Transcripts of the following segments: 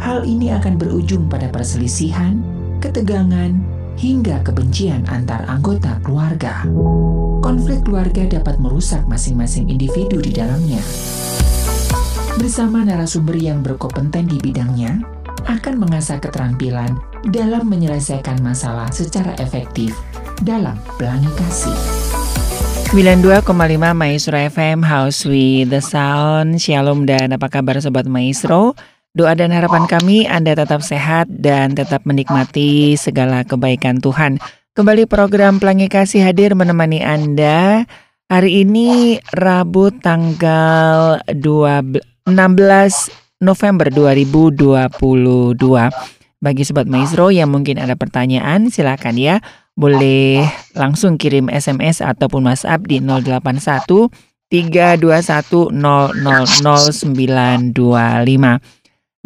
Hal ini akan berujung pada perselisihan, ketegangan, hingga kebencian antar anggota keluarga. Konflik keluarga dapat merusak masing-masing individu di dalamnya. Bersama narasumber yang berkompeten di bidangnya, akan mengasah keterampilan dalam menyelesaikan masalah secara efektif dalam pelangi kasih. 92,5 Maestro FM House with the Sound Shalom dan apa kabar Sobat Maestro Doa dan harapan kami Anda tetap sehat dan tetap menikmati segala kebaikan Tuhan. Kembali program Pelangi Kasih hadir menemani Anda. Hari ini Rabu tanggal 12, 16 November 2022 Bagi Sobat Maestro yang mungkin ada pertanyaan silakan ya. Boleh langsung kirim SMS ataupun WhatsApp di 081 321 000925.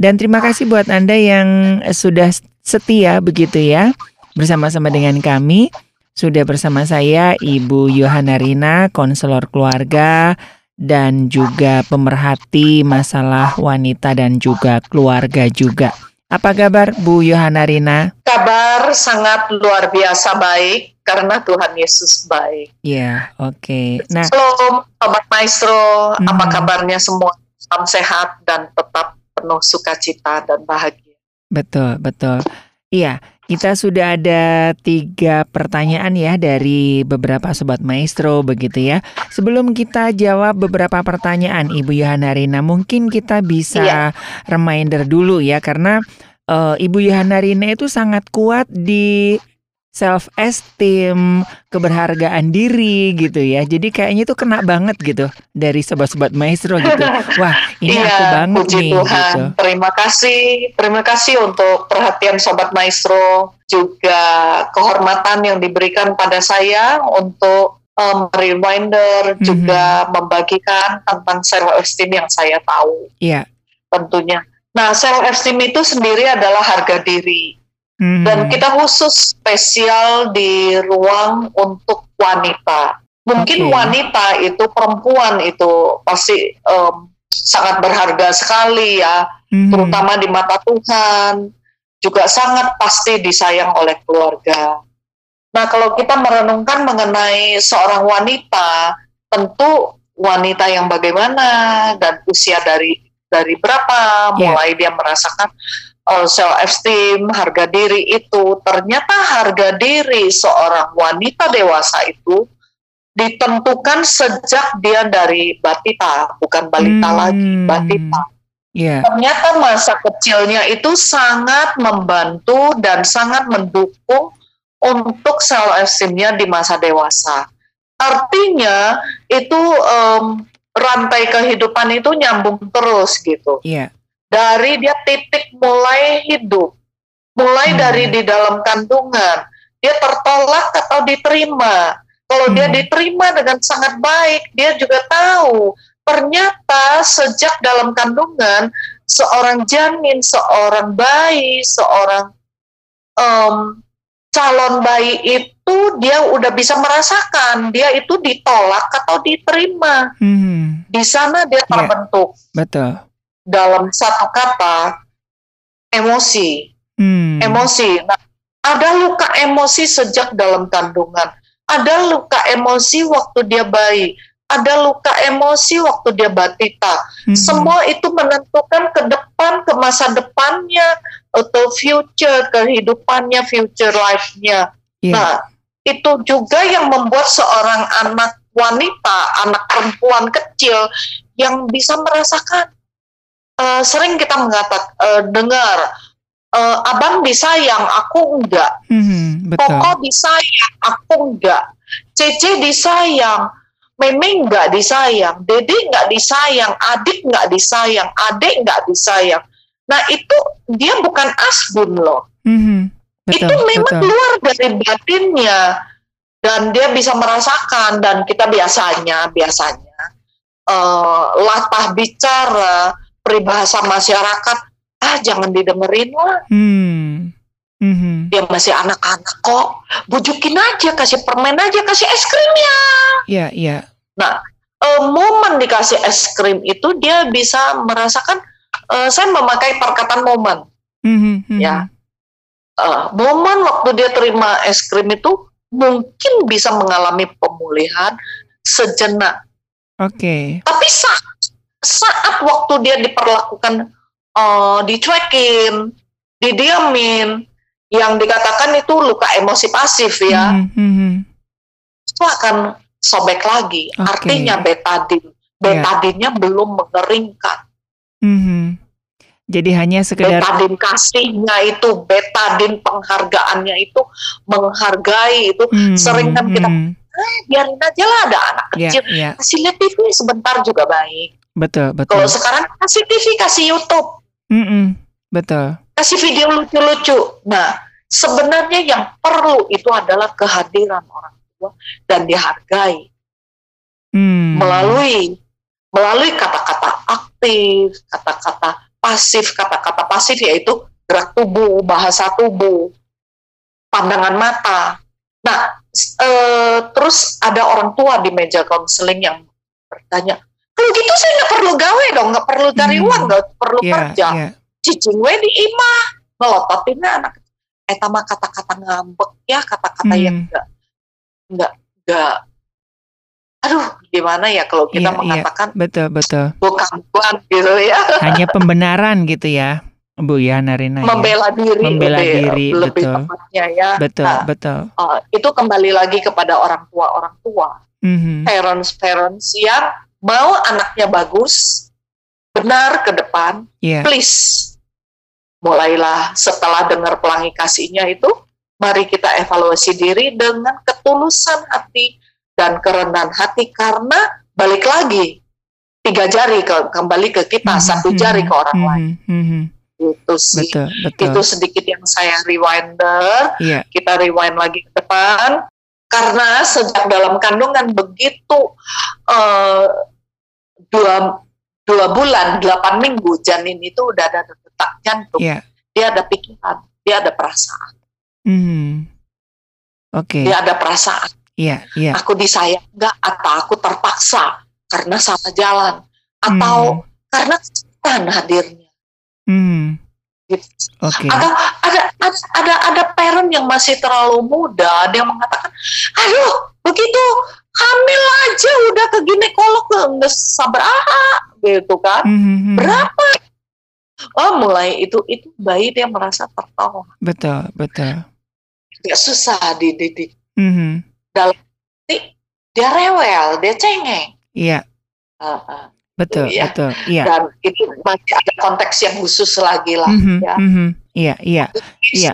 Dan terima kasih buat Anda yang sudah setia begitu ya bersama-sama dengan kami. Sudah bersama saya Ibu Yohana Rina, konselor keluarga dan juga pemerhati masalah wanita dan juga keluarga juga. Apa kabar Bu Yohana Rina? Kabar sangat luar biasa baik karena Tuhan Yesus baik. Yeah, oke. Okay. Nah, Shalom, Sobat Maestro. Hmm. Apa kabarnya semua? Salam sehat dan tetap penuh sukacita dan bahagia. Betul, betul. Iya, kita sudah ada tiga pertanyaan ya dari beberapa sobat maestro begitu ya. Sebelum kita jawab beberapa pertanyaan Ibu Yohana Rina, mungkin kita bisa iya. reminder dulu ya karena uh, Ibu Yohana Rina itu sangat kuat di self esteem, keberhargaan diri gitu ya. Jadi kayaknya itu kena banget gitu dari sobat-sobat maestro gitu. Wah, ini iya, aku banget puji nih Tuhan. gitu. Terima kasih. Terima kasih untuk perhatian sobat maestro juga kehormatan yang diberikan pada saya untuk um, reminder mm-hmm. juga membagikan tentang self esteem yang saya tahu. Iya. Yeah. Tentunya. Nah, self esteem itu sendiri adalah harga diri Hmm. Dan kita khusus spesial di ruang untuk wanita. Mungkin okay. wanita itu perempuan itu pasti um, sangat berharga sekali ya, hmm. terutama di mata Tuhan. Juga sangat pasti disayang oleh keluarga. Nah, kalau kita merenungkan mengenai seorang wanita, tentu wanita yang bagaimana dan usia dari dari berapa, yeah. mulai dia merasakan uh, self esteem, harga diri itu ternyata harga diri seorang wanita dewasa itu ditentukan sejak dia dari batita, bukan balita hmm. lagi, batita. Yeah. Ternyata masa kecilnya itu sangat membantu dan sangat mendukung untuk self esteemnya di masa dewasa. Artinya itu um, rantai kehidupan itu nyambung terus gitu. Yeah dari dia titik mulai hidup, mulai hmm. dari di dalam kandungan, dia tertolak atau diterima. Kalau hmm. dia diterima dengan sangat baik, dia juga tahu ternyata sejak dalam kandungan seorang janin, seorang bayi, seorang um, calon bayi itu dia udah bisa merasakan dia itu ditolak atau diterima. Hmm. Di sana dia iya. terbentuk. Yeah, betul dalam satu kata emosi. Hmm. Emosi. Nah, ada luka emosi sejak dalam kandungan. Ada luka emosi waktu dia bayi. Ada luka emosi waktu dia batita. Hmm. Semua itu menentukan ke depan, ke masa depannya, atau future, kehidupannya, future life-nya. Yeah. Nah, itu juga yang membuat seorang anak wanita, anak perempuan kecil yang bisa merasakan uh, sering kita mengatakan uh, dengar uh, abang disayang aku enggak hmm, betul. Koko disayang aku enggak Cece disayang Meme enggak disayang Dede enggak disayang Adik enggak disayang Adik enggak disayang Nah itu dia bukan asbun loh. Mhm. Betul, itu memang betul. keluar dari batinnya dan dia bisa merasakan dan kita biasanya biasanya eh, latah bicara peribahasa masyarakat ah jangan didengerin lah Hmm. Mhm. dia masih anak-anak kok bujukin aja kasih permen aja kasih es krimnya Iya, iya. nah eh, momen dikasih es krim itu dia bisa merasakan eh, saya memakai perkataan momen Mhm, mhm. Ya. Eh, momen waktu dia terima es krim itu mungkin bisa mengalami pemulihan sejenak Oke. tapi saat saat waktu dia diperlakukan eh, dicuekin didiamin yang dikatakan itu luka emosi pasif ya. Mhm, mhm. itu akan sobek lagi. Oke. artinya betadin betadinnya belum mengeringkan. Mhm. Jadi hanya sekedar betadin kasihnya itu betadin penghargaannya itu menghargai itu. Mhm, sering kan kita eh, biarin aja lah ada anak Ya, kecil. ya. kasih lihat TV sebentar juga baik Betul, betul. kalau sekarang kasih TV kasih YouTube Mhm. Betul. kasih video lucu-lucu nah sebenarnya yang perlu itu adalah kehadiran orang tua dan dihargai Hmm. melalui melalui kata-kata aktif kata-kata pasif kata-kata pasif yaitu gerak tubuh bahasa tubuh pandangan mata nah eh, terus ada orang tua di meja konseling yang bertanya gitu saya nggak perlu gawe dong nggak perlu cari Hmm. uang nggak perlu Iya, kerja iya. cicing we di imah ngelototinnya anak eta mah kata-kata ngambek ya kata-kata Hmm. yang enggak enggak enggak aduh gimana ya kalau kita Iya, iya. mengatakan Betul, betul. bukan gitu ya Hanya pembenaran gitu ya, Bu ya Narina. ya. membela diri Membela lebih, diri, lebih betul. tepatnya ya Betul, Nah, betul. uh, itu kembali lagi kepada orang tua orang tua Mhm. parents parents yang mau anaknya bagus benar ke depan Iya. please mulailah setelah dengar pelangi kasihnya itu mari kita evaluasi diri dengan ketulusan hati dan kerendahan hati karena balik lagi tiga jari ke, kembali ke kita Mhm, satu mhm, jari ke orang mhm, lain mhm. itu sih Betul, betul. itu sedikit yang saya rewinder Iya. kita rewind lagi ke depan karena sejak dalam kandungan begitu eh, dua dua bulan delapan minggu janin itu udah ada detak jantung Iya. dia ada pikiran dia ada perasaan Mhm. Oke. dia ada perasaan Iya, iya. aku disayang nggak atau aku terpaksa karena salah jalan atau karena kesulitan hadirnya Mhm. gitu. Oke. atau ada ada ada ada parent yang masih terlalu muda dia mengatakan aduh begitu hamil aja udah ke ginekolog nggak sabar gitu kan Mhm, mhm. berapa oh mulai itu itu bayi dia merasa tertolong Betul, betul. nggak susah dididik Mhm. dia rewel dia cengeng Iya, Uh, uh. betul, Iya. betul. Iya. dan itu masih ada konteks yang khusus lagi lah Mhm, ya. Iya, iya. Iya.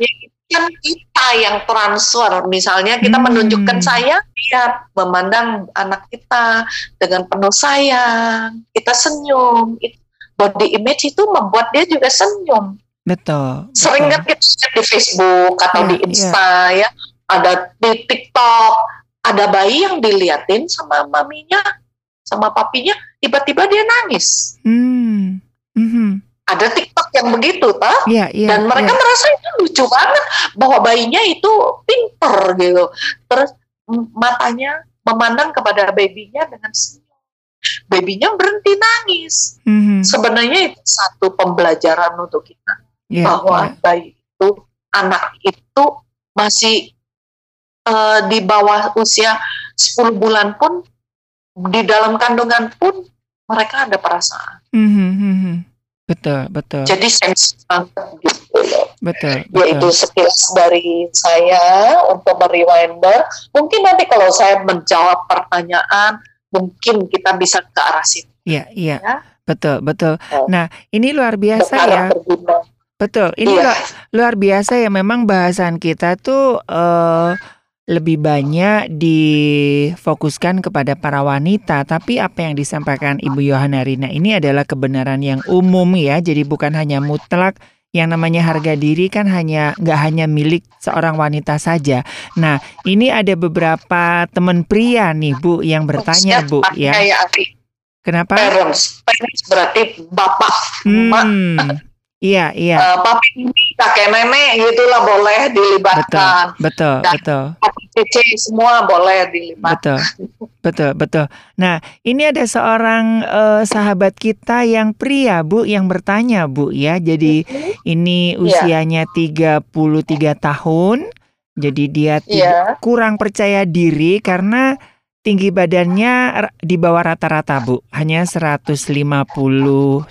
Kan kita yang transfer misalnya kita Hmm. menunjukkan saya dia memandang anak kita dengan penuh sayang kita senyum It- body image itu membuat dia juga senyum Betul. sering kan kita lihat di Facebook atau Iya, di Insta ya ada di TikTok ada bayi yang diliatin sama maminya sama papinya tiba-tiba dia nangis Hmm. Mhm. Ada TikTok yang begitu toh Iya, iya. dan mereka iya. merasa itu lucu banget bahwa bayinya itu pinter gitu terus matanya memandang kepada babynya dengan senyum babynya berhenti nangis Mhm. sebenarnya itu satu pembelajaran untuk kita Iya, bahwa iya. bayi itu anak itu masih eh, di bawah usia 10 bulan pun di dalam kandungan pun mereka ada perasaan Mhm, mhm. Betul, betul. jadi sensitif gitu loh Betul, ya itu betul. sekilas dari saya untuk merewinder. Mungkin nanti kalau saya menjawab pertanyaan, mungkin kita bisa ke arah situ. Iya, iya. Ya. Betul, betul. Oh. Nah, ini luar biasa ya. berguna. Betul. Ini Iya. lu- luar biasa ya memang bahasan kita tuh eh lebih banyak difokuskan kepada para wanita, tapi apa yang disampaikan Ibu Yohana Rina ini adalah kebenaran yang umum ya, jadi bukan hanya mutlak yang namanya harga diri kan hanya nggak hanya milik seorang wanita saja. Nah, ini ada beberapa teman pria nih Bu yang bertanya Bu ya. Kenapa? Parents, parents berarti bapak, hmm. Iya, iya. Uh, papi, kakek nenek gitulah boleh dilibatkan. Betul, betul, Dan betul. Cici semua boleh dilibatkan. Betul, betul, betul. Nah, ini ada seorang uh, sahabat kita yang pria, Bu, yang bertanya, Bu, ya. Jadi mm-hmm. ini iya. usianya yeah. 33 tahun. Jadi dia yeah. kurang percaya diri karena tinggi badannya di bawah rata-rata Bu, hanya 150 150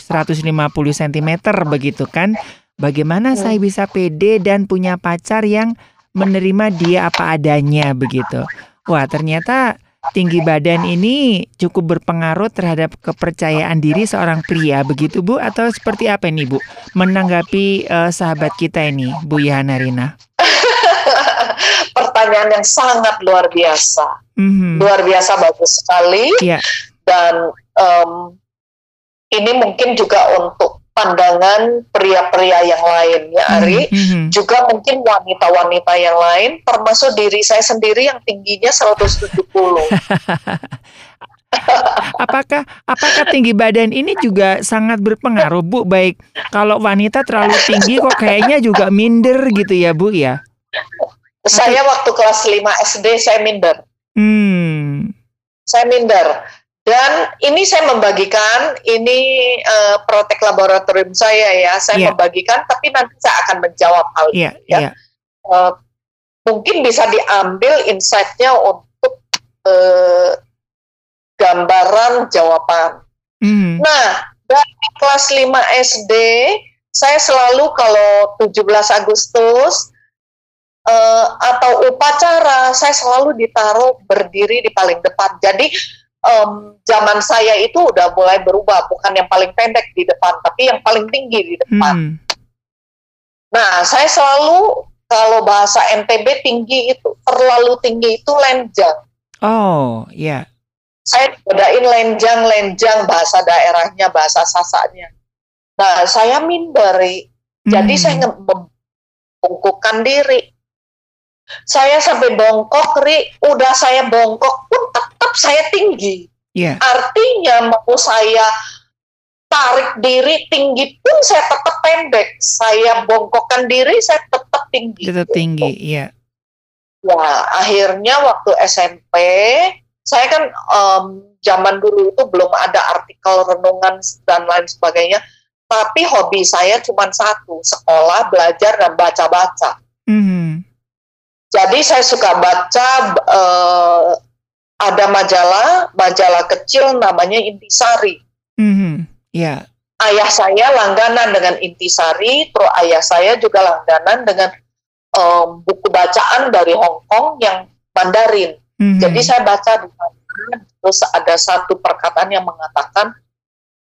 cm begitu kan. Bagaimana hmm. saya bisa pede dan punya pacar yang menerima dia apa adanya begitu. Wah, ternyata tinggi badan ini cukup berpengaruh terhadap kepercayaan diri seorang pria begitu Bu atau seperti apa ini Bu? Menanggapi uh, sahabat kita ini Bu Yana Rina. pertanyaan yang sangat luar biasa, mm-hmm. luar biasa bagus sekali, yeah. dan um, ini mungkin juga untuk pandangan pria-pria yang lain ya Ari, mm-hmm. juga mungkin wanita-wanita yang lain, termasuk diri saya sendiri yang tingginya 170. apakah apakah tinggi badan ini juga sangat berpengaruh Bu baik kalau wanita terlalu tinggi kok kayaknya juga minder gitu ya Bu ya saya waktu kelas 5 SD saya minder. Hmm. Saya minder. Dan ini saya membagikan, ini uh, protek laboratorium saya ya, saya yeah. membagikan, tapi nanti saya akan menjawab hal yeah, ini. Ya. Yeah. Uh, mungkin bisa diambil insight-nya untuk uh, gambaran jawaban. Mm. Nah, dari kelas 5 SD, saya selalu kalau 17 Agustus, uh, atau upacara saya selalu ditaruh berdiri di paling depan. Jadi um, zaman saya itu udah mulai berubah, bukan yang paling pendek di depan, tapi yang paling tinggi di depan. Hmm. Nah, saya selalu kalau bahasa NTB tinggi itu terlalu tinggi itu lenjang. Oh, iya. Yeah. Saya bedain lenjang-lenjang bahasa daerahnya, bahasa sasanya. Nah, saya minderi. Jadi hmm. saya membungkukkan diri saya sampai bongkok, Ri, udah saya bongkok pun tetap saya tinggi. Yeah. Artinya mau saya tarik diri tinggi pun saya tetap pendek. Saya bongkokkan diri, saya tetap tinggi. Tetap tinggi, iya. Ya, akhirnya waktu SMP, saya kan um, zaman dulu itu belum ada artikel renungan dan lain sebagainya. Tapi hobi saya cuma satu, sekolah, belajar, dan baca-baca. Mm -hmm. Jadi saya suka baca uh, ada majalah, majalah kecil namanya Intisari. Mm-hmm. Yeah. Ayah saya langganan dengan Intisari, terus ayah saya juga langganan dengan um, buku bacaan dari Hong Kong yang Mandarin. Mm-hmm. Jadi saya baca di sana, terus ada satu perkataan yang mengatakan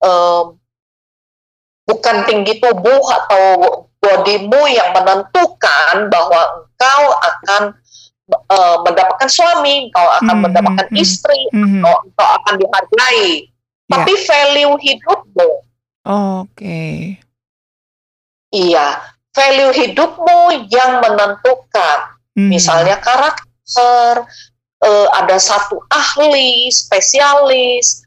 um, bukan tinggi tubuh atau bodimu yang menentukan bahwa engkau akan uh, mendapatkan suami, engkau akan hmm, mendapatkan hmm, istri, hmm, engkau, engkau akan dihargai. Yeah. Tapi value hidupmu. Oke. Okay. Iya, value hidupmu yang menentukan. Hmm. Misalnya karakter, uh, ada satu ahli, spesialis.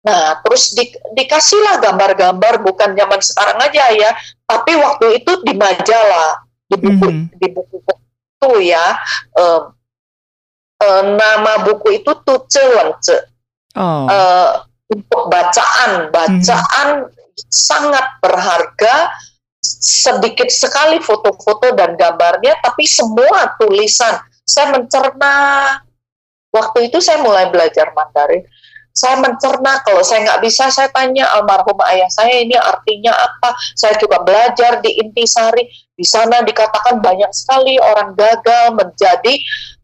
Nah, terus di, dikasihlah gambar-gambar bukan zaman sekarang aja ya, tapi waktu itu di majalah, di buku, mm -hmm. di buku ya uh, uh, nama buku itu Tuce Wence. Oh. Uh, untuk bacaan, bacaan hmm. sangat berharga. Sedikit sekali foto-foto dan gambarnya, tapi semua tulisan. Saya mencerna. Waktu itu saya mulai belajar Mandarin saya mencerna kalau saya nggak bisa saya tanya almarhum ayah saya ini artinya apa saya juga belajar di intisari di sana dikatakan banyak sekali orang gagal menjadi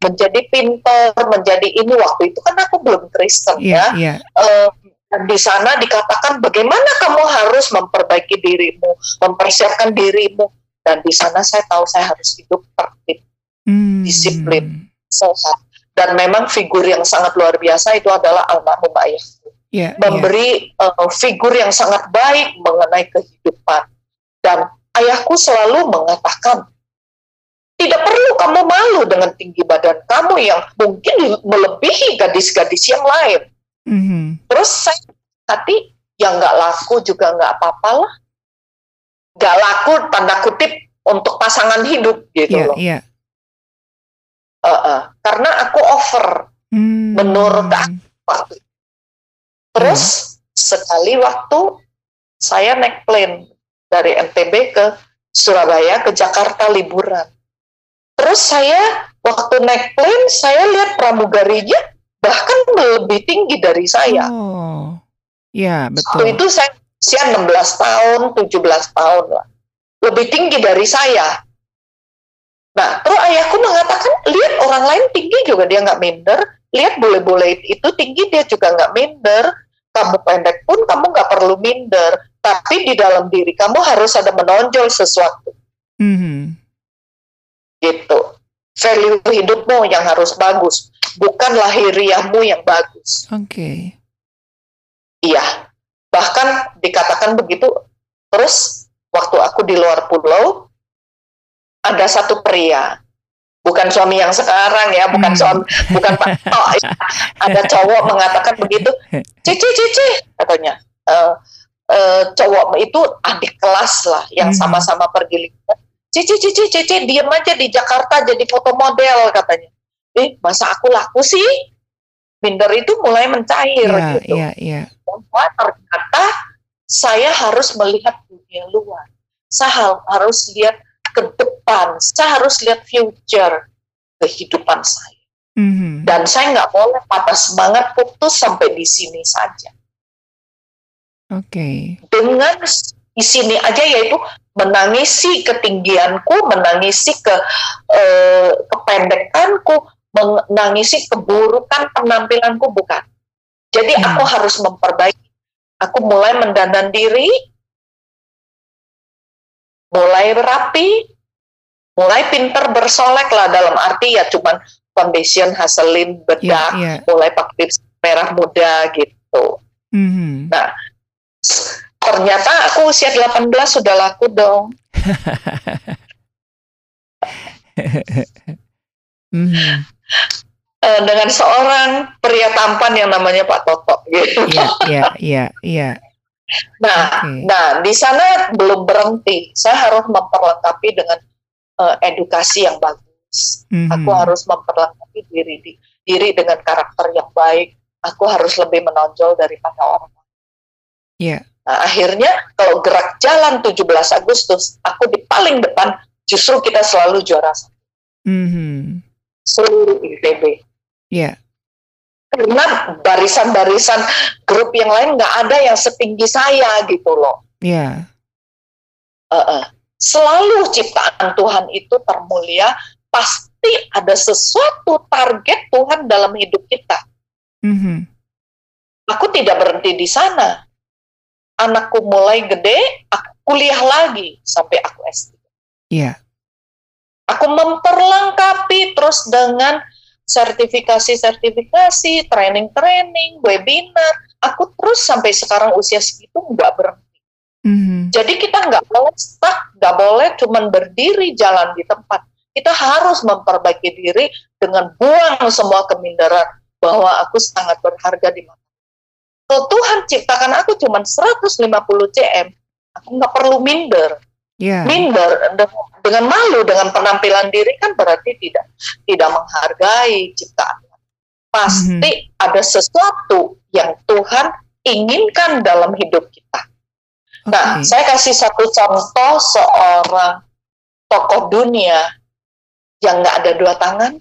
menjadi pintar menjadi ini waktu itu kan aku belum Kristen yeah, ya yeah. Uh, di sana dikatakan bagaimana kamu harus memperbaiki dirimu mempersiapkan dirimu dan di sana saya tahu saya harus hidup tertib hmm. disiplin sehat. Dan memang figur yang sangat luar biasa itu adalah almarhum ayahku. Yeah, memberi yeah. Uh, figur yang sangat baik mengenai kehidupan. Dan ayahku selalu mengatakan, tidak perlu kamu malu dengan tinggi badan kamu yang mungkin melebihi gadis-gadis yang lain. Mm-hmm. Terus saya hati yang nggak laku juga nggak apa-apa lah. Nggak laku tanda kutip untuk pasangan hidup gitu yeah, loh. Yeah. Uh, uh, karena aku over mm. menurut aku. Terus yeah. sekali waktu saya naik plane dari NTB ke Surabaya ke Jakarta liburan Terus saya waktu naik plane saya lihat pramugarinya bahkan lebih tinggi dari saya. Oh, ya betul. Waktu itu saya usia 16 tahun, 17 tahun lah. Lebih tinggi dari saya. Nah, terus ayahku mengatakan, lihat orang lain tinggi juga dia nggak minder. Lihat bule-bule itu tinggi dia juga nggak minder. Kamu pendek pun kamu nggak perlu minder. Tapi di dalam diri kamu harus ada menonjol sesuatu. Mm -hmm gitu value hidupmu yang harus bagus bukan lahiriahmu yang bagus oke okay. iya bahkan dikatakan begitu terus waktu aku di luar pulau ada satu pria bukan suami yang sekarang ya bukan hmm. suami bukan pak oh, ada cowok mengatakan begitu cici cici katanya uh, uh, cowok itu adik kelas lah yang hmm. sama-sama pergi liburan Cici, Cici, Cici, diem aja di Jakarta jadi foto model katanya. Eh, masa aku laku sih? Minder itu mulai mencair yeah, gitu. Iya, iya. Bahwa ternyata saya harus melihat dunia luar. Saya harus lihat ke depan. Saya harus lihat future kehidupan saya. Mm-hmm. Dan saya nggak boleh patah semangat putus sampai di sini saja. Oke. Okay. Dengan di sini aja yaitu menangisi ketinggianku, menangisi ke eh, kependekanku, menangisi keburukan penampilanku bukan. Jadi hmm. aku harus memperbaiki. Aku mulai mendandan diri, mulai berapi, mulai pinter bersolek lah dalam arti ya cuman foundation, haselin, bedak, yeah, yeah. mulai pakai merah muda gitu. Mm-hmm. Nah, ternyata aku usia 18 sudah laku dong. mm. uh, dengan seorang pria tampan yang namanya Pak Toto gitu. Iya, iya, iya, iya. Nah, okay. nah di sana belum berhenti. Saya harus memperlengkapi dengan uh, edukasi yang bagus. Mm-hmm. Aku harus memperlengkapi diri di, diri dengan karakter yang baik. Aku harus lebih menonjol daripada orang lain. Iya. Nah, akhirnya kalau gerak jalan 17 Agustus, aku di paling depan, justru kita selalu juara satu. Mm-hmm. Seluruh ITB. Yeah. Karena barisan-barisan grup yang lain nggak ada yang setinggi saya gitu loh. Iya. Yeah. Uh -uh. Selalu ciptaan Tuhan itu termulia, pasti ada sesuatu target Tuhan dalam hidup kita. Mm-hmm. Aku tidak berhenti di sana anakku mulai gede, aku kuliah lagi sampai aku S3. Iya. Aku memperlengkapi terus dengan sertifikasi-sertifikasi, training-training, webinar. Aku terus sampai sekarang usia segitu nggak berhenti. Mm-hmm. Jadi kita nggak boleh stuck, nggak boleh cuman berdiri jalan di tempat. Kita harus memperbaiki diri dengan buang semua keminderan bahwa aku sangat berharga di mata kalau Tuhan ciptakan aku cuma 150 cm, aku nggak perlu minder. Yeah. Minder dengan malu dengan penampilan diri kan berarti tidak tidak menghargai ciptaan. Pasti mm-hmm. ada sesuatu yang Tuhan inginkan dalam hidup kita. Okay. Nah, saya kasih satu contoh seorang tokoh dunia yang nggak ada dua tangan.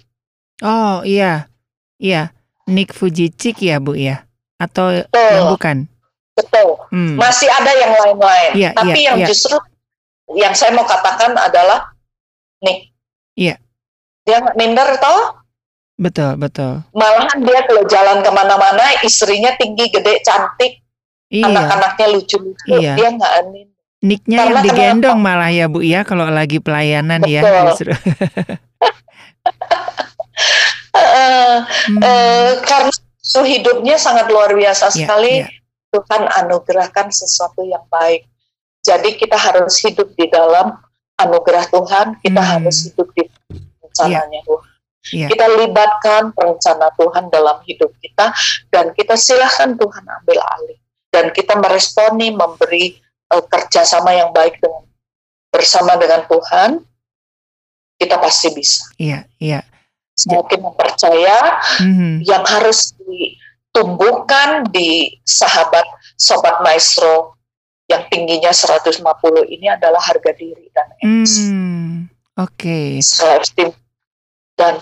Oh iya, iya, Nick Fujicik ya bu ya atau Betul. yang bukan? Betul. Hmm. Masih ada yang lain-lain. Ya, Tapi ya, yang ya. justru yang saya mau katakan adalah nih. Iya. Dia nggak minder toh? Betul, betul. Malahan dia kalau jalan ke mana-mana, istrinya tinggi, gede, cantik, iya. anak-anaknya lucu-lucu, iya. dia nggak anin. Niknya yang digendong kenapa? malah ya Bu ya kalau lagi pelayanan ya, betul. ya justru. uh, hmm. uh, karena hidupnya sangat luar biasa yeah, sekali. Yeah. Tuhan anugerahkan sesuatu yang baik. Jadi kita harus hidup di dalam anugerah Tuhan. Kita hmm. harus hidup di rencananya yeah. Tuhan. Yeah. Kita libatkan rencana Tuhan dalam hidup kita dan kita silahkan Tuhan ambil alih dan kita meresponi memberi uh, kerjasama yang baik dengan bersama dengan Tuhan kita pasti bisa. Iya, iya. Semakin mempercaya mm-hmm. yang harus ditumbuhkan di sahabat sobat maestro yang tingginya 150 ini adalah harga diri dan emosi. Mm, Oke. Okay. dan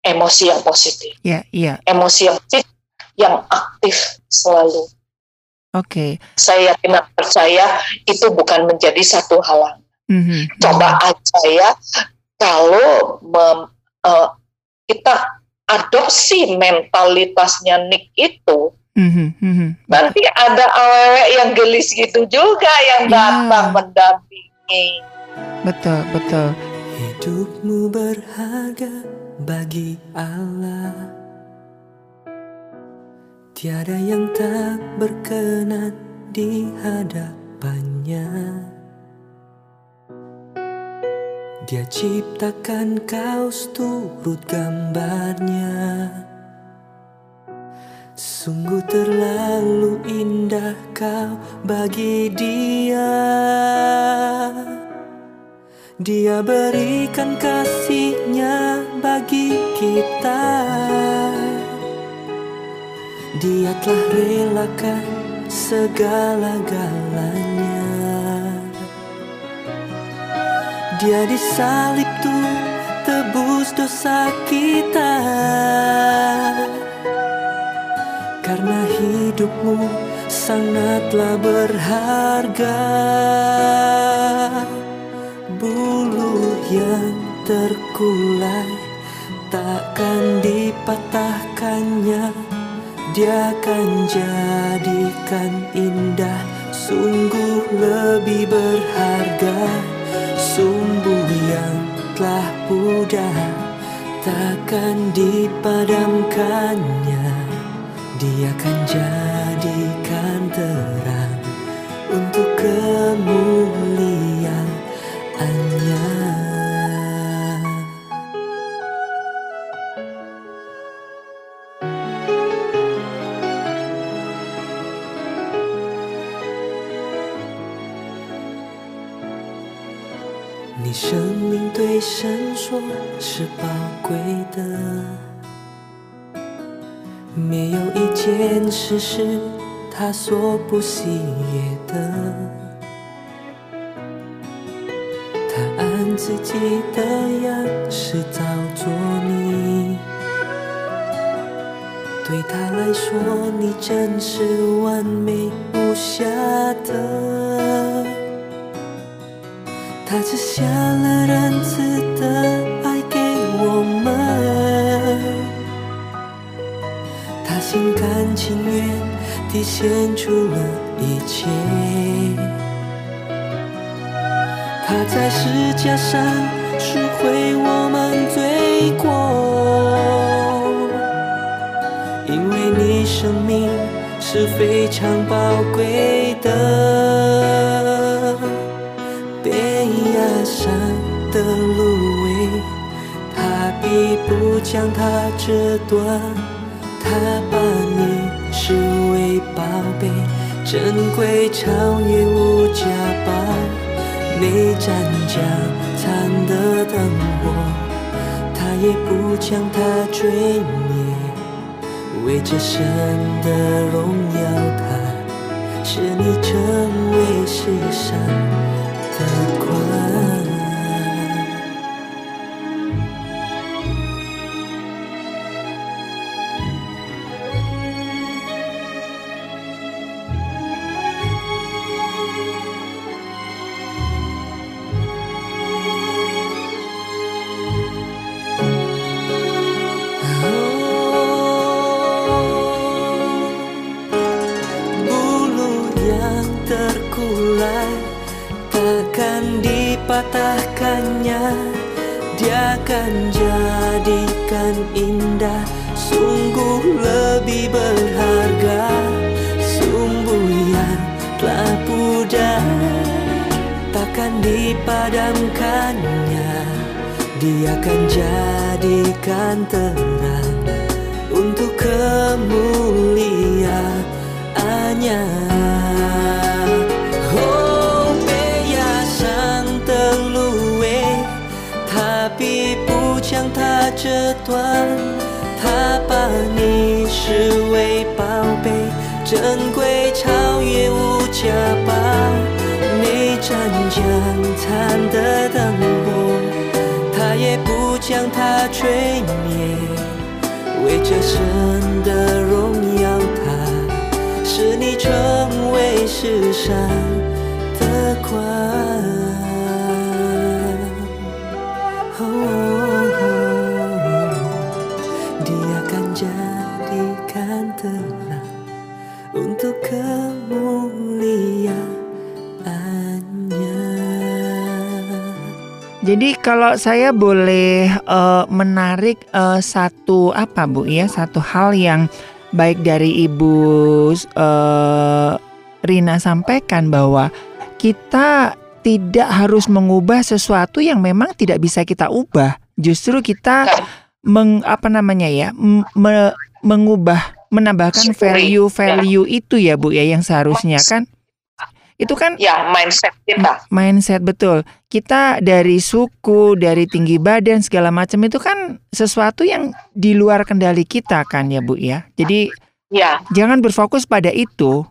emosi yang positif. Iya, yeah, iya. Yeah. Emosi yang positif yang aktif selalu. Oke. Okay. Saya yakin percaya itu bukan menjadi satu halang. Mm-hmm. Coba aja ya kalau mem, uh, kita adopsi mentalitasnya Nick itu, mm-hmm. Mm-hmm. nanti ada awet yang gelis gitu juga yang iya. datang yeah. mendampingi. Betul, betul. Hidupmu berharga bagi Allah Tiada yang tak berkenan di hadapannya Dia ciptakan kau turut gambarnya Sungguh terlalu indah kau bagi dia. Dia berikan kasihnya bagi kita. Dia telah relakan segala-galanya. Dia disalib tuh tebus dosa kita Karena hidupmu sangatlah berharga. Bulu yang terkulai takkan dipatahkannya. Dia akan jadikan indah sungguh lebih berharga. Sumbu yang telah pudar takkan dipadamkannya dia akan jadikan terang untuk kemuliaan你生命对神说是宝 件事是他所不喜悦的。他按自己的样式造作你，对他来说，你真是完美无瑕的。他只下了仁慈的爱心甘情愿地献出了一切。他在石架上赎回我们罪过，因为你生命是非常宝贵的。被压伤的芦苇，他必不将它折断，他珍贵超越无价宝。没沾将残的灯火，他也不将他追灭。为这神的荣耀，他使你成为世上的光。dipadamkannya Dia akan jadikan terang Untuk kemuliaannya. Oh sang terluwe Tapi pucang tak cetuan Ta ba ni shi 山江滩的灯火，他也不将它吹灭。为这神的荣耀，他使你成为世上的光。Oh，dia kan jadi kantoran untuk ke。Jadi kalau saya boleh uh, menarik uh, satu apa Bu ya, satu hal yang baik dari Ibu uh, Rina sampaikan bahwa kita tidak harus mengubah sesuatu yang memang tidak bisa kita ubah. Justru kita meng, apa namanya ya, me, mengubah menambahkan value-value itu ya Bu ya yang seharusnya kan itu kan ya mindset kita. Mindset betul. Kita dari suku, dari tinggi badan segala macam itu kan sesuatu yang di luar kendali kita kan ya Bu ya. Jadi ya. jangan berfokus pada itu.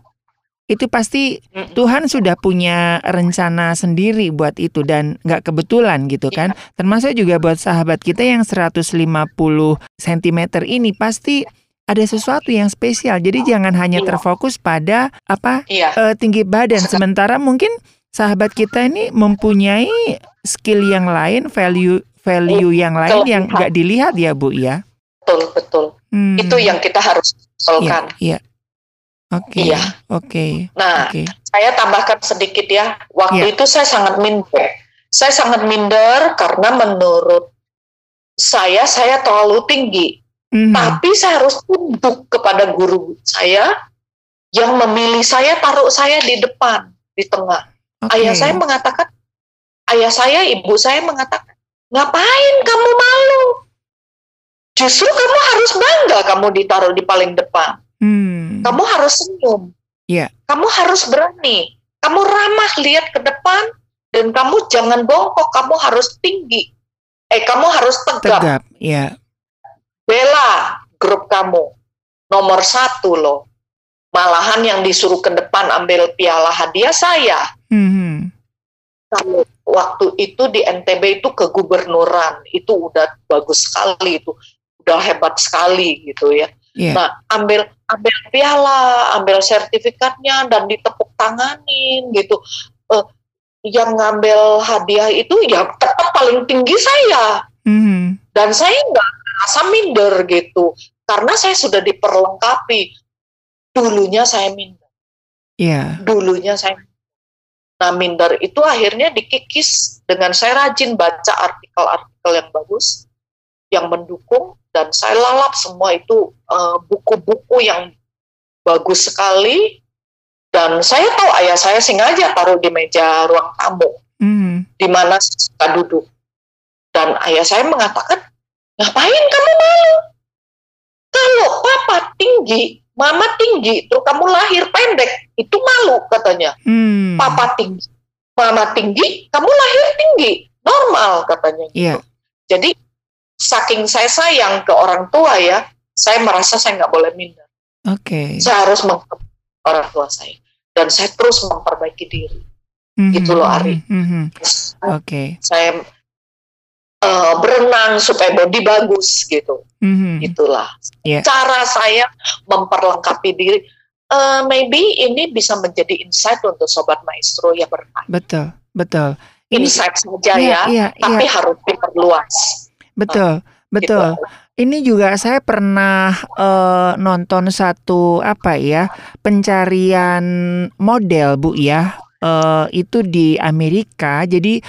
Itu pasti Tuhan sudah punya rencana sendiri buat itu dan nggak kebetulan gitu kan. Ya. Termasuk juga buat sahabat kita yang 150 cm ini pasti ada sesuatu yang spesial. Jadi jangan hanya iya. terfokus pada apa iya. uh, tinggi badan. Sementara mungkin sahabat kita ini mempunyai skill yang lain, value value yang lain yang nggak dilihat ya Bu ya. Betul betul. Hmm. Itu yang kita harus solkan. Iya. iya. Oke. Okay, iya. Oke. Okay, nah, okay. saya tambahkan sedikit ya. Waktu yeah. itu saya sangat minder. Saya sangat minder karena menurut saya saya terlalu tinggi Mm-hmm. Tapi saya harus tunduk kepada guru saya yang memilih saya taruh saya di depan, di tengah. Okay. Ayah saya mengatakan, ayah saya, ibu saya mengatakan, ngapain kamu malu? Justru kamu harus bangga kamu ditaruh di paling depan. Hmm. Kamu harus senyum. Yeah. Kamu harus berani. Kamu ramah lihat ke depan dan kamu jangan bongkok. Kamu harus tinggi. Eh, kamu harus tegap. Tegap, ya. Yeah bela grup kamu. Nomor satu loh. Malahan yang disuruh ke depan ambil piala hadiah saya. Mm-hmm. kalau waktu itu di NTB itu kegubernuran itu udah bagus sekali itu. Udah hebat sekali gitu ya. Yeah. nah ambil ambil piala ambil sertifikatnya dan ditepuk tanganin gitu. Uh, yang ngambil hadiah itu ya tetap paling tinggi saya. Mm-hmm. Dan saya nggak merasa minder gitu. Karena saya sudah diperlengkapi. Dulunya saya minder. Yeah. dulunya saya nah minder itu akhirnya dikikis dengan saya rajin baca artikel-artikel yang bagus yang mendukung dan saya lalap semua itu eh, buku-buku uh, yang bagus sekali. Dan saya tahu ayah saya sengaja taruh di meja ruang tamu. Mm. di mana saya duduk dan ayah saya mengatakan Ngapain kamu malu? Kalau papa tinggi, mama tinggi, terus kamu lahir pendek, itu malu katanya. Hmm. Papa tinggi, mama tinggi, kamu lahir tinggi, normal katanya. Gitu. Yeah. Jadi saking saya sayang ke orang tua ya, saya merasa saya nggak boleh minder. Oke. Okay. Saya harus menghargai orang tua saya dan saya terus memperbaiki diri. Mm-hmm. Gitu loh Ari. Mm-hmm. Oke. Okay. Saya uh, berenang supaya body bagus gitu. Mm-hmm. Itulah yeah. cara saya memperlengkapi diri. Uh, maybe ini bisa menjadi insight untuk sobat maestro yang bertanya. Betul, betul. Insight saja iya, ya, iya, tapi iya. harus diperluas. Betul, uh, betul. Gitu. Ini juga saya pernah uh, nonton satu apa ya pencarian model bu ya uh, itu di Amerika. Jadi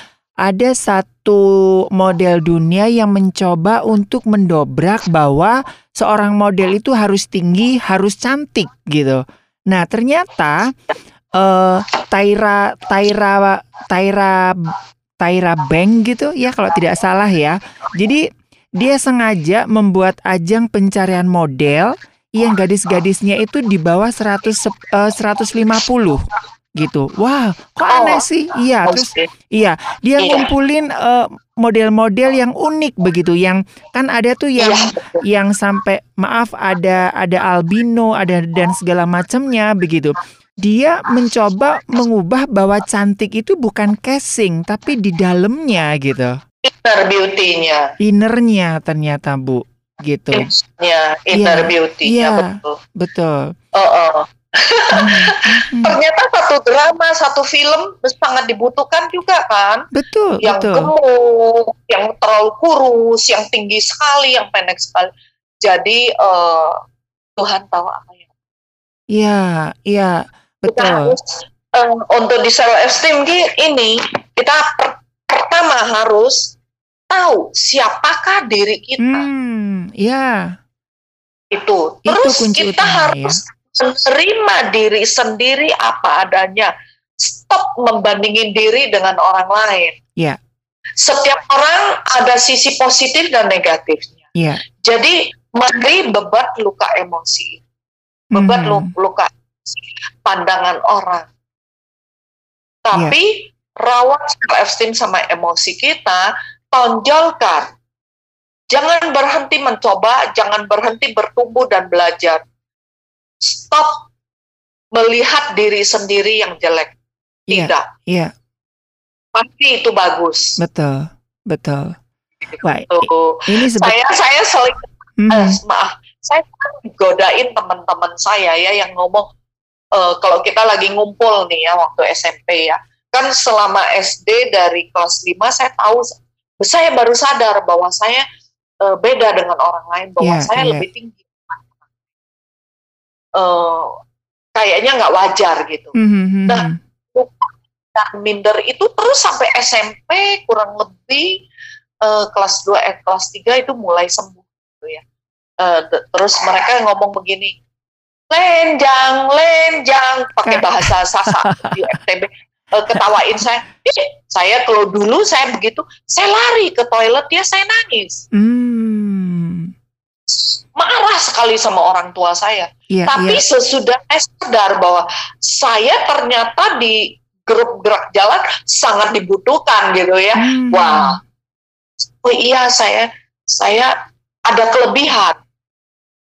ada satu model dunia yang mencoba untuk mendobrak bahwa seorang model itu harus tinggi, harus cantik gitu. Nah, ternyata uh, Taira Taira Taira Taira Bank gitu ya kalau tidak salah ya. Jadi dia sengaja membuat ajang pencarian model yang gadis-gadisnya itu di bawah 100 uh, 150 gitu. Wah, kok aneh oh, sih? Iya, terus iya, dia iya. ngumpulin uh, model-model yang unik begitu, yang kan ada tuh yang iya. yang sampai maaf ada ada albino, ada dan segala macamnya begitu. Dia mencoba mengubah bahwa cantik itu bukan casing tapi di dalamnya gitu. Inner beauty-nya. Innernya ternyata Bu gitu. Inner, inner yeah, beauty-nya yeah, betul. Betul. Oh, oh. Hmm. Ternyata satu drama, satu film sangat dibutuhkan juga kan. Betul. Yang betul. gemuk, yang terlalu kurus, yang tinggi sekali, yang pendek sekali. Jadi uh, Tuhan tahu apa yang. Iya, iya, betul. Kita harus uh, untuk di self esteem ini kita per pertama harus tahu siapakah diri kita. Hmm, ya. Itu. Terus Itu kita utama, harus ya. Menerima diri sendiri apa adanya. Stop membandingin diri dengan orang lain. Ya. Setiap orang ada sisi positif dan negatifnya. Ya. Jadi mari bebat luka emosi. Bebat hmm. luka pandangan orang. Tapi ya rawat self esteem sama emosi kita, tonjolkan. Jangan berhenti mencoba, jangan berhenti bertumbuh dan belajar. Stop melihat diri sendiri yang jelek. Iya, Tidak. Iya. Yeah. Pasti itu bagus. Betul, betul. Wah, ini saya saya sering mm -hmm. eh, maaf, saya kan godain teman-teman saya ya yang ngomong uh, kalau kita lagi ngumpul nih ya waktu SMP ya kan selama SD dari kelas 5 saya tahu saya baru sadar bahwa saya uh, beda dengan orang lain bahwa yeah, saya yeah. lebih tinggi uh, kayaknya nggak wajar gitu mm-hmm. nah dan minder itu terus sampai SMP kurang lebih uh, kelas 2 eh kelas 3 itu mulai sembuh gitu ya uh, terus mereka ngomong begini lenjang lenjang pakai bahasa Sasa di FTB uh, ketawain saya. saya kalau dulu saya begitu, saya lari ke toilet ya saya nangis. Hmm. Marah sekali sama orang tua saya. Yeah, Tapi yeah. sesudah saya sadar bahwa saya ternyata di grup gerak jalan sangat dibutuhkan gitu ya. Hmm. Wah, oh iya saya saya ada kelebihan.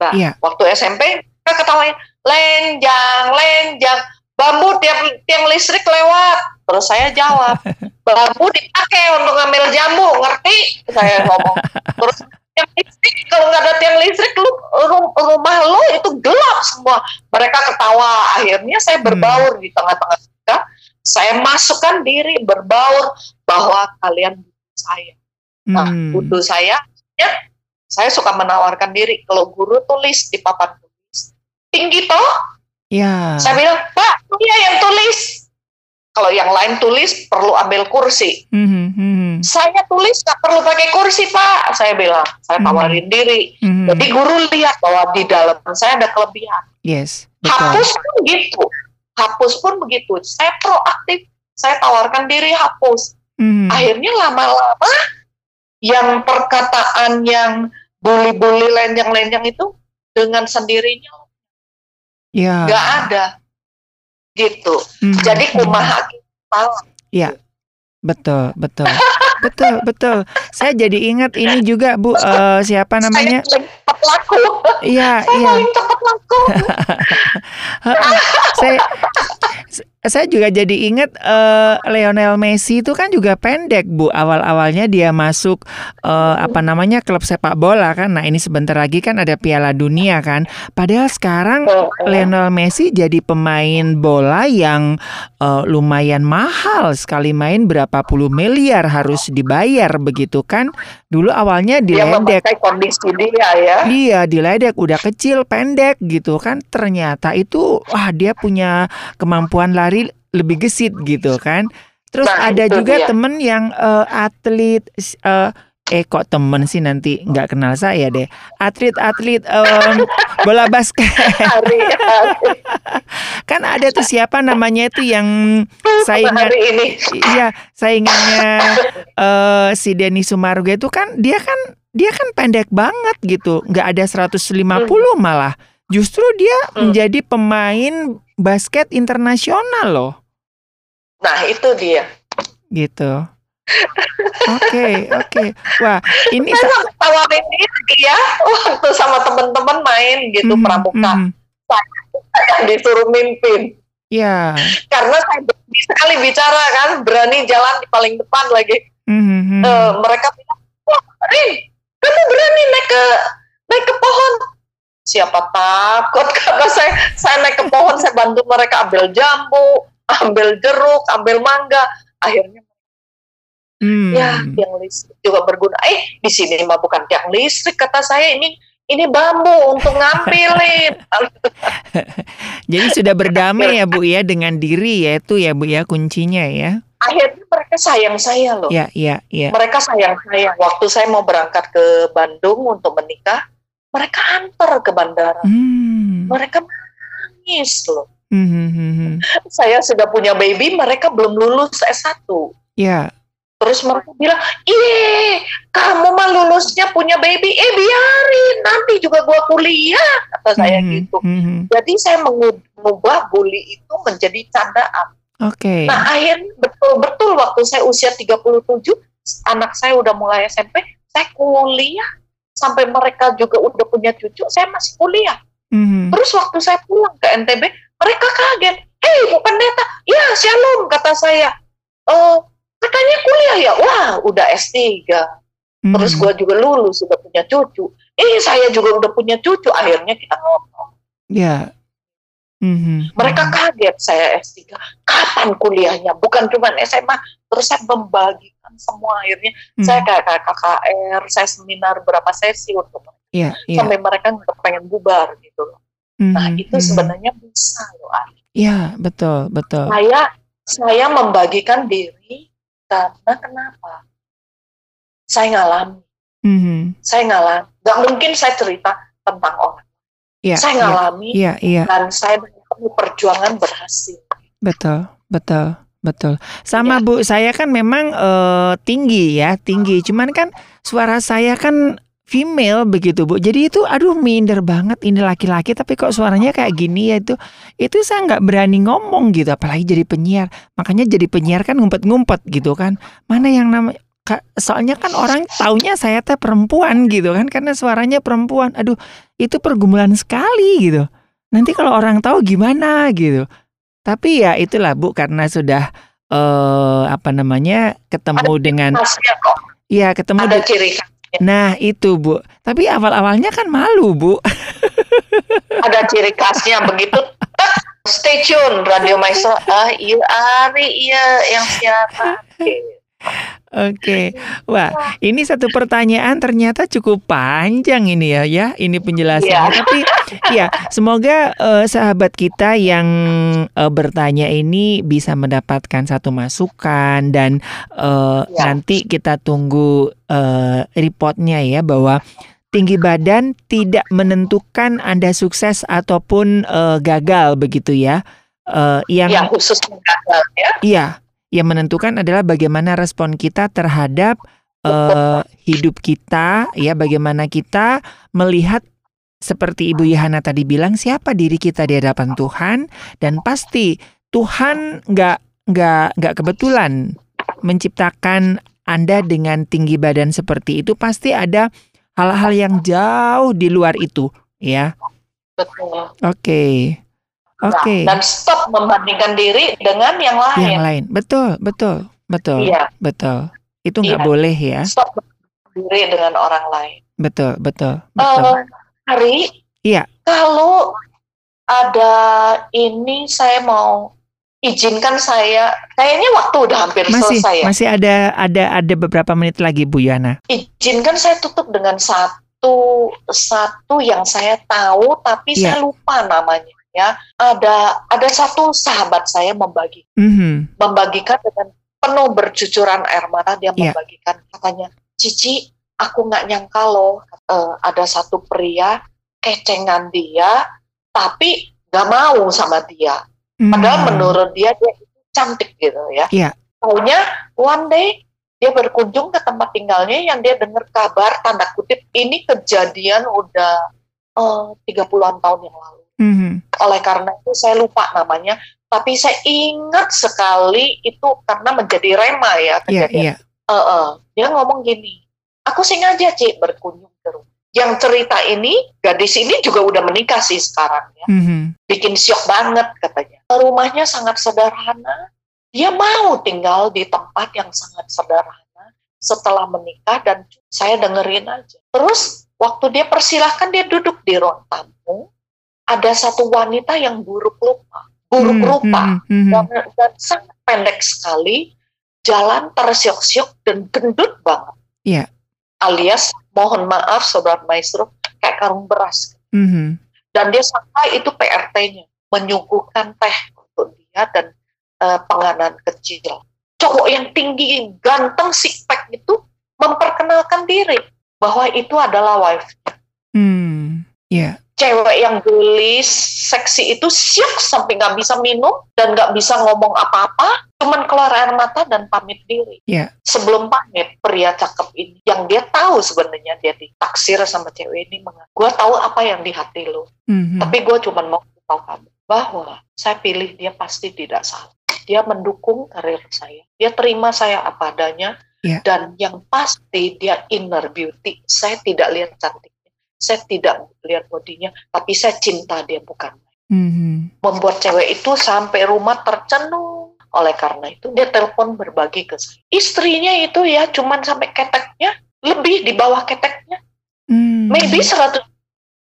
Nah, yeah. waktu SMP saya ketawain lenjang, lenjang bambu tiang tiang listrik lewat terus saya jawab bambu dipakai untuk ngambil jambu ngerti saya ngomong terus tiang listrik kalau nggak ada tiang listrik lu rumah lu itu gelap semua mereka ketawa akhirnya saya hmm. berbaur hmm. di tengah-tengah mereka saya masukkan diri berbaur bahwa kalian butuh saya nah hmm. butuh saya ya saya suka menawarkan diri kalau guru tulis di papan tulis tinggi toh Ya. Saya bilang, Pak, dia yang tulis. Kalau yang lain tulis perlu ambil kursi. Mm -hmm. Saya tulis nggak perlu pakai kursi, Pak. Saya bilang, saya mhm. tawarin mm -hmm. diri. Mm -hmm. Jadi guru lihat bahwa di dalam saya ada kelebihan. Yes. Betul. Hapus pun begitu. Hapus pun begitu. Saya proaktif. Saya tawarkan diri hapus. Mm -hmm. Akhirnya lama-lama yang perkataan yang bully-bully lenjang-lenjang itu dengan sendirinya Ya. Gak ada. Gitu. Hmm. Jadi kumaha kita. Ya. Betul, betul. betul, betul. Saya jadi ingat ini juga Bu uh, siapa namanya? Saya cepat laku. Iya, iya. Saya cepat laku. saya saya juga jadi ingat uh, Lionel Messi itu kan juga pendek bu. Awal-awalnya dia masuk uh, apa namanya klub sepak bola kan. Nah ini sebentar lagi kan ada Piala Dunia kan. Padahal sekarang Lionel Messi jadi pemain bola yang uh, lumayan mahal sekali. Main berapa puluh miliar harus dibayar begitu kan. Dulu awalnya diledek. kondisi dia ya. Iya diledek. Udah kecil pendek gitu kan. Ternyata itu wah dia punya kemampuan lari lari lebih gesit gitu kan. Terus Nah, ada juga dia. temen yang eh, atlet eh eh kok temen sih nanti nggak kenal saya deh. Atlet-atlet em, bola basket. hari, hari, kan ada tuh siapa namanya itu yang saingan ini. Iya, saingannya eh si Denny Sumargo itu kan dia kan dia kan pendek banget gitu, nggak ada 150 malah. Justru dia Hmm. menjadi pemain basket internasional loh, Nah itu dia. gitu. Oke, oke. Wah, ini Saya sa- tawarin ya waktu sama teman-teman main gitu Mhm, pramuka. mhm. Saya disuruh mimpin Ya. karena saya berani sekali bicara kan, berani jalan di paling depan lagi. Mhm, mhm. Eh, mereka bilang, wah, Rin, kamu berani naik ke naik ke pohon? Siapa takut karena saya saya naik ke pohon, saya bantu mereka ambil jambu, ambil jeruk, ambil mangga. Akhirnya Hmm. ya tiang listrik juga berguna. Eh di sini mah bukan tiang listrik kata saya ini ini bambu untuk ngambilin. Jadi sudah berdamai ya Bu ya dengan diri ya itu ya Bu ya kuncinya ya. Akhirnya mereka sayang saya loh. Ya, ya, ya. Mereka sayang saya. Waktu saya mau berangkat ke Bandung untuk menikah, mereka antar ke bandara. Hmm. Mereka nangis loh. Hmm, hmm, hmm, hmm. Saya sudah punya baby, mereka belum lulus S1. Ya. Terus mereka bilang, iya, kamu mah lulusnya punya baby, eh biarin, nanti juga gua kuliah, kata saya Hmm, gitu. hmm, hmm. Jadi saya mengubah bully itu menjadi candaan. Oke. Nah akhirnya betul-betul waktu saya usia 37, anak saya udah mulai SMP, saya kuliah. Sampai mereka juga udah punya cucu, saya masih kuliah. Mhm. Terus waktu saya pulang ke NTB, mereka kaget. Hei, Bu Pendeta, ya shalom, kata saya. Oh, katanya kuliah ya? Wah, udah S3. Terus Mhm. gua juga lulus, sudah punya cucu. Eh, saya juga udah punya cucu. Akhirnya kita ngomong. Ya. Mhm. Mereka kaget saya S3. Kapan kuliahnya? Bukan cuma SMA. Terus saya membagikan semua. Akhirnya Mhm. saya kayak KKR, saya seminar berapa sesi untuk mereka. Ya, ya. Sampai mereka nggak pengen bubar gitu loh. Nah, Mhm, itu mhm. sebenarnya bisa loh, Ari. Ya, betul, betul. saya saya membagikan diri karena kenapa? Saya ngalami, Mhm. saya ngalami. Gak mungkin saya cerita tentang orang. Ya, saya ya. ngalami Iya, iya, dan saya perjuangan berhasil. betul, betul, betul. Sama Ya. Bu, saya kan memang eh, tinggi ya, tinggi. Cuman kan suara saya kan female begitu Bu. Jadi itu aduh minder banget ini laki-laki tapi kok suaranya kayak gini ya itu itu saya nggak berani ngomong gitu apalagi jadi penyiar. Makanya jadi penyiar kan ngumpet-ngumpet gitu kan. Mana yang nama Ka- soalnya kan orang taunya saya teh perempuan gitu kan karena suaranya perempuan. Aduh, itu pergumulan sekali gitu. Nanti kalau orang tahu gimana gitu. Tapi ya itulah Bu karena sudah eh apa namanya ketemu dengan Khasnya kok ya ketemu ada ciri Nah, itu Bu. Tapi awal-awalnya kan malu, Bu. ada ciri khasnya begitu. Stay tune Radio Maestro. Ah, iya Ari, iya yang siapa? Oke. Wah, ini satu pertanyaan ternyata cukup panjang ini ya, ya. Ini penjelasannya. Iya. Tapi ya, semoga eh, sahabat kita yang eh, bertanya ini bisa mendapatkan satu masukan dan eh, Ya. nanti kita tunggu eh, reportnya ya bahwa tinggi badan tidak menentukan Anda sukses ataupun eh, gagal begitu ya. Eh, yang Yang khusus gagal ya. Iya, yang menentukan adalah bagaimana respon kita terhadap eh, hidup kita, ya bagaimana kita melihat seperti Ibu Yohana tadi bilang siapa diri kita di hadapan Tuhan dan pasti Tuhan nggak nggak nggak kebetulan menciptakan Anda dengan tinggi badan seperti itu pasti ada hal-hal yang jauh di luar itu, ya. Betul. Oke, oke. Nah, dan stop membandingkan diri dengan yang lain. Yang lain, betul, betul, betul. Iya, Betul. Itu nggak Iya. boleh ya. stop diri dengan orang lain. Betul, betul, betul. Eh, Hari, Iya. kalau ada ini saya mau izinkan saya, kayaknya waktu udah hampir Masih selesai ya. masih ada ada ada beberapa menit lagi Bu Yana. Izinkan saya tutup dengan satu satu yang saya tahu tapi Iya. saya lupa namanya ya. Ada ada satu sahabat saya membagi Mhm. membagikan dengan penuh bercucuran air mata dia Iya. membagikan katanya, Cici, aku nggak nyangka loh eh, ada satu pria kecengan dia, tapi nggak mau sama dia. Padahal Hmm. menurut dia dia itu cantik gitu ya. Iya. Taunya one day dia berkunjung ke tempat tinggalnya yang dia dengar kabar tanda kutip ini kejadian udah eh, 30-an tahun yang lalu. Mhm. Oleh karena itu saya lupa namanya, tapi saya ingat sekali itu karena menjadi rema ya Iya, kejadian. iya. Eh, eh, dia ngomong gini, aku sengaja Cik berkunjung ke rumah. Yang cerita ini, gadis ini juga udah menikah sih sekarang ya. Mhm. Bikin syok banget katanya. Rumahnya sangat sederhana. Dia mau tinggal di tempat yang sangat sederhana setelah menikah dan saya dengerin aja. Terus waktu dia persilahkan dia duduk di ruang tamu, ada satu wanita yang buruk lupa, buruk Hmm, rupa mhm, mhm. dan, dan sangat pendek sekali, jalan tersiok-siok dan gendut banget. Iya. Alias mohon maaf sobat maestro kayak karung beras. Mhm. Dan dia sangka itu PRT-nya menyuguhkan teh untuk dia dan eh, penganan kecil. Cowok yang tinggi, ganteng, six pack itu memperkenalkan diri bahwa itu adalah wife Hmm. Iya. Cewek yang gelis, seksi itu siap sampai nggak bisa minum dan nggak bisa ngomong apa-apa, cuman keluar air mata dan pamit diri. Iya. Sebelum pamit, pria cakep ini, yang dia tahu sebenarnya dia ditaksir sama cewek ini, gue tahu apa yang di hati lo, Mhm. tapi gue cuman mau tahu kamu bahwa saya pilih dia pasti tidak salah. Dia mendukung karir saya, dia terima saya apa adanya, Iya. dan yang pasti dia inner beauty. Saya tidak lihat cantiknya, saya tidak lihat bodinya, tapi saya cinta dia bukan. Mhm. Membuat cewek itu sampai rumah tercenung. Oleh karena itu dia telepon berbagi ke saya. Istrinya itu ya cuman sampai keteknya, lebih di bawah keteknya. Hmm. Maybe 100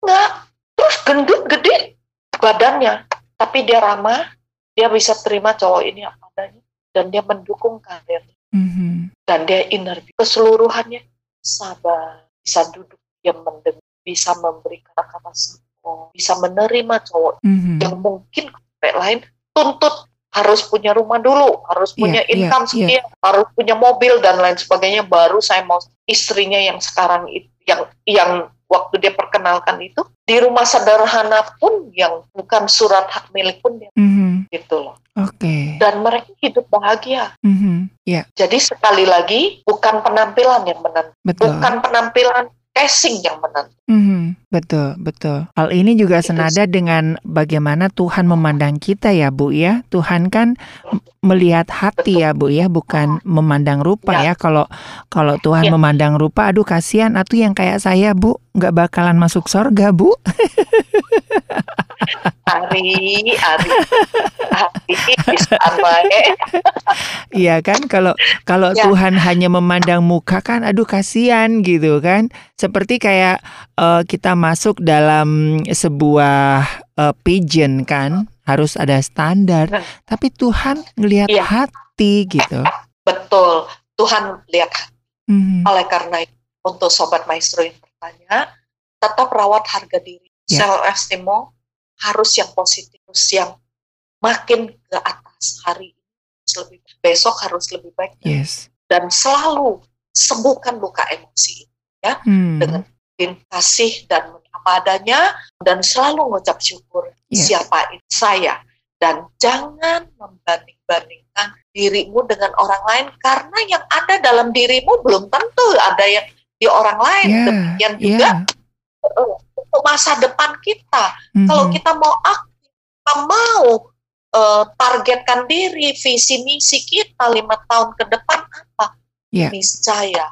enggak. Terus gendut gede badannya, tapi dia ramah, dia bisa terima cowok ini apa adanya dan dia mendukung karirnya Mhm. dan dia inner keseluruhannya sabar, bisa duduk dia mendengar, bisa memberi kata-kata support, bisa menerima cowok Mhm. yang mungkin cewek lain tuntut harus punya rumah dulu, harus Iya, punya iya, income iya. sekian, harus punya mobil dan lain sebagainya. Baru saya mau istrinya yang sekarang itu, yang yang waktu dia perkenalkan itu di rumah sederhana pun yang bukan surat hak milik pun dia Mhm. gitu loh. Oke. Dan mereka hidup bahagia. Mhm. Iya, Jadi sekali lagi bukan penampilan yang menentukan, bukan penampilan casing yang menentukan. Mhm, betul, betul. Hal ini juga Itu senada dengan bagaimana Tuhan memandang kita ya, Bu ya. Tuhan kan melihat hati ya, Bu ya, bukan memandang rupa ya. Ya. Kalau kalau Tuhan Ya. memandang rupa, aduh kasihan atuh yang kayak saya, Bu, nggak bakalan masuk sorga, Bu. Ari, Ari, Ari, baik. Iya kan? Kalau kalau Ya. Tuhan hanya memandang muka kan, aduh kasihan gitu kan. Seperti kayak eh, kita masuk dalam sebuah eh, pageant kan, harus ada standar. Nah. Tapi Tuhan ngelihat Iya. hati gitu. Betul, Tuhan lihat Mhm. oleh karena itu untuk sobat maestro yang bertanya, tetap rawat harga diri. Ya. Self esteem harus yang positif, harus yang makin ke atas hari ini harus lebih besok harus lebih baik Yes. dan selalu sembuhkan luka emosi ya Hmm. dengan kasih dan apa adanya dan selalu mengucap syukur Ya. siapa itu saya dan jangan membanding-bandingkan dirimu dengan orang lain karena yang ada dalam dirimu belum tentu ada yang di orang lain Ya, demikian juga ya. eh, untuk masa depan kita kalau Mhm. kita mau aktif kita mau eh, targetkan diri visi misi kita lima tahun ke depan apa Ya. niscaya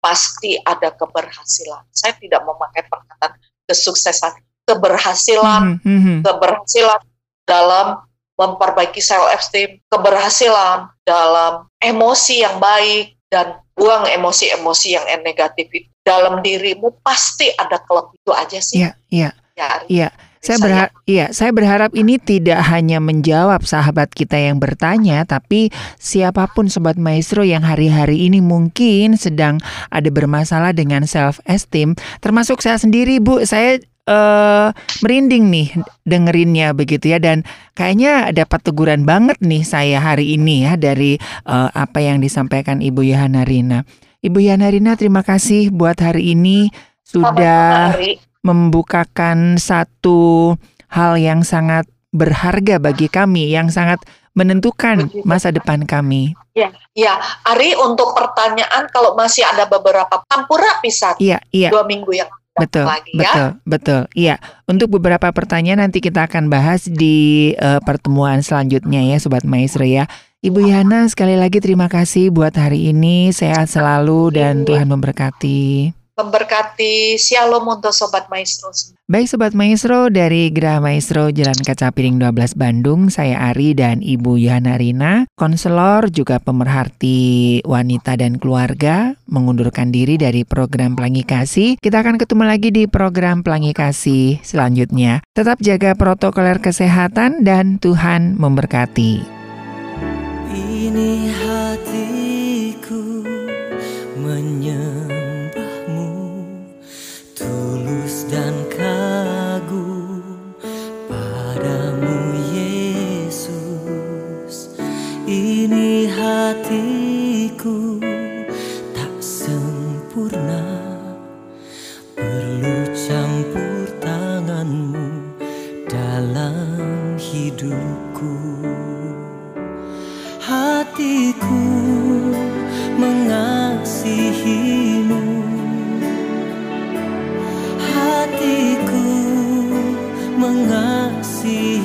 pasti ada keberhasilan saya tidak memakai perkataan kesuksesan keberhasilan Mhm, mhm. keberhasilan dalam memperbaiki self esteem, keberhasilan dalam emosi yang baik dan buang emosi-emosi yang negatif itu dalam dirimu pasti ada kelebihan itu aja sih. Iya, iya. Ya. Iya, Saya berharap, iya, saya berharap ini tidak hanya menjawab sahabat kita yang bertanya, tapi siapa pun sobat maestro yang hari-hari ini mungkin sedang ada bermasalah dengan self esteem, termasuk saya sendiri, Bu. Saya uh, merinding nih dengerinnya begitu ya dan kayaknya dapat teguran banget nih saya hari ini ya dari uh, apa yang disampaikan Ibu Yohana Rina. Ibu Yohana Rina terima kasih buat hari ini sudah membukakan satu hal yang sangat berharga bagi kami yang sangat menentukan masa depan kami. Ya, ya. Ari untuk pertanyaan kalau masih ada beberapa tampura bisa. Iya, iya. Dua minggu yang betul, lagi ya. Betul, betul. Iya. Untuk beberapa pertanyaan nanti kita akan bahas di uh, pertemuan selanjutnya ya, Sobat Maestro ya. Ibu Yana sekali lagi terima kasih buat hari ini. Sehat selalu dan Tuhan memberkati memberkati Shalom untuk Sobat Maestro. Baik Sobat Maestro, dari Gerah Maestro Jalan Kaca Piring 12 Bandung, saya Ari dan Ibu Yohana Rina, konselor juga pemerhati wanita dan keluarga, mengundurkan diri dari program Pelangi Kasih. Kita akan ketemu lagi di program Pelangi Kasih selanjutnya. Tetap jaga protokoler kesehatan dan Tuhan memberkati. Ini hatiku menyerah hatiku tak sempurna Perlu campur tanganmu dalam hidupku Hatiku mengasihimu. Hatiku mengasihimu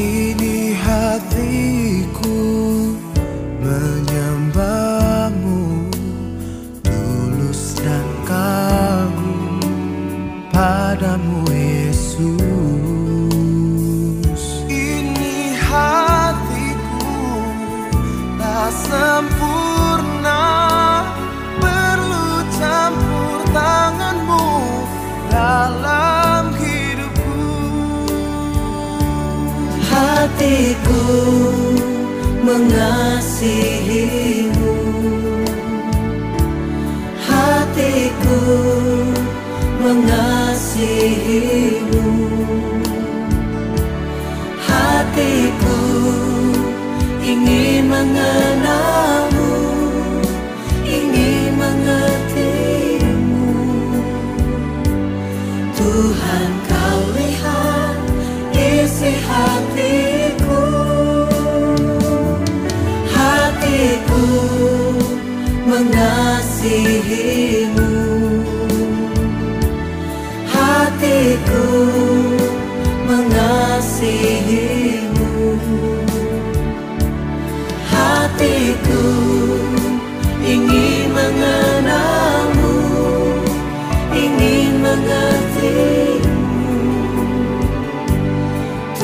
Ini hatiku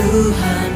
Wuhan.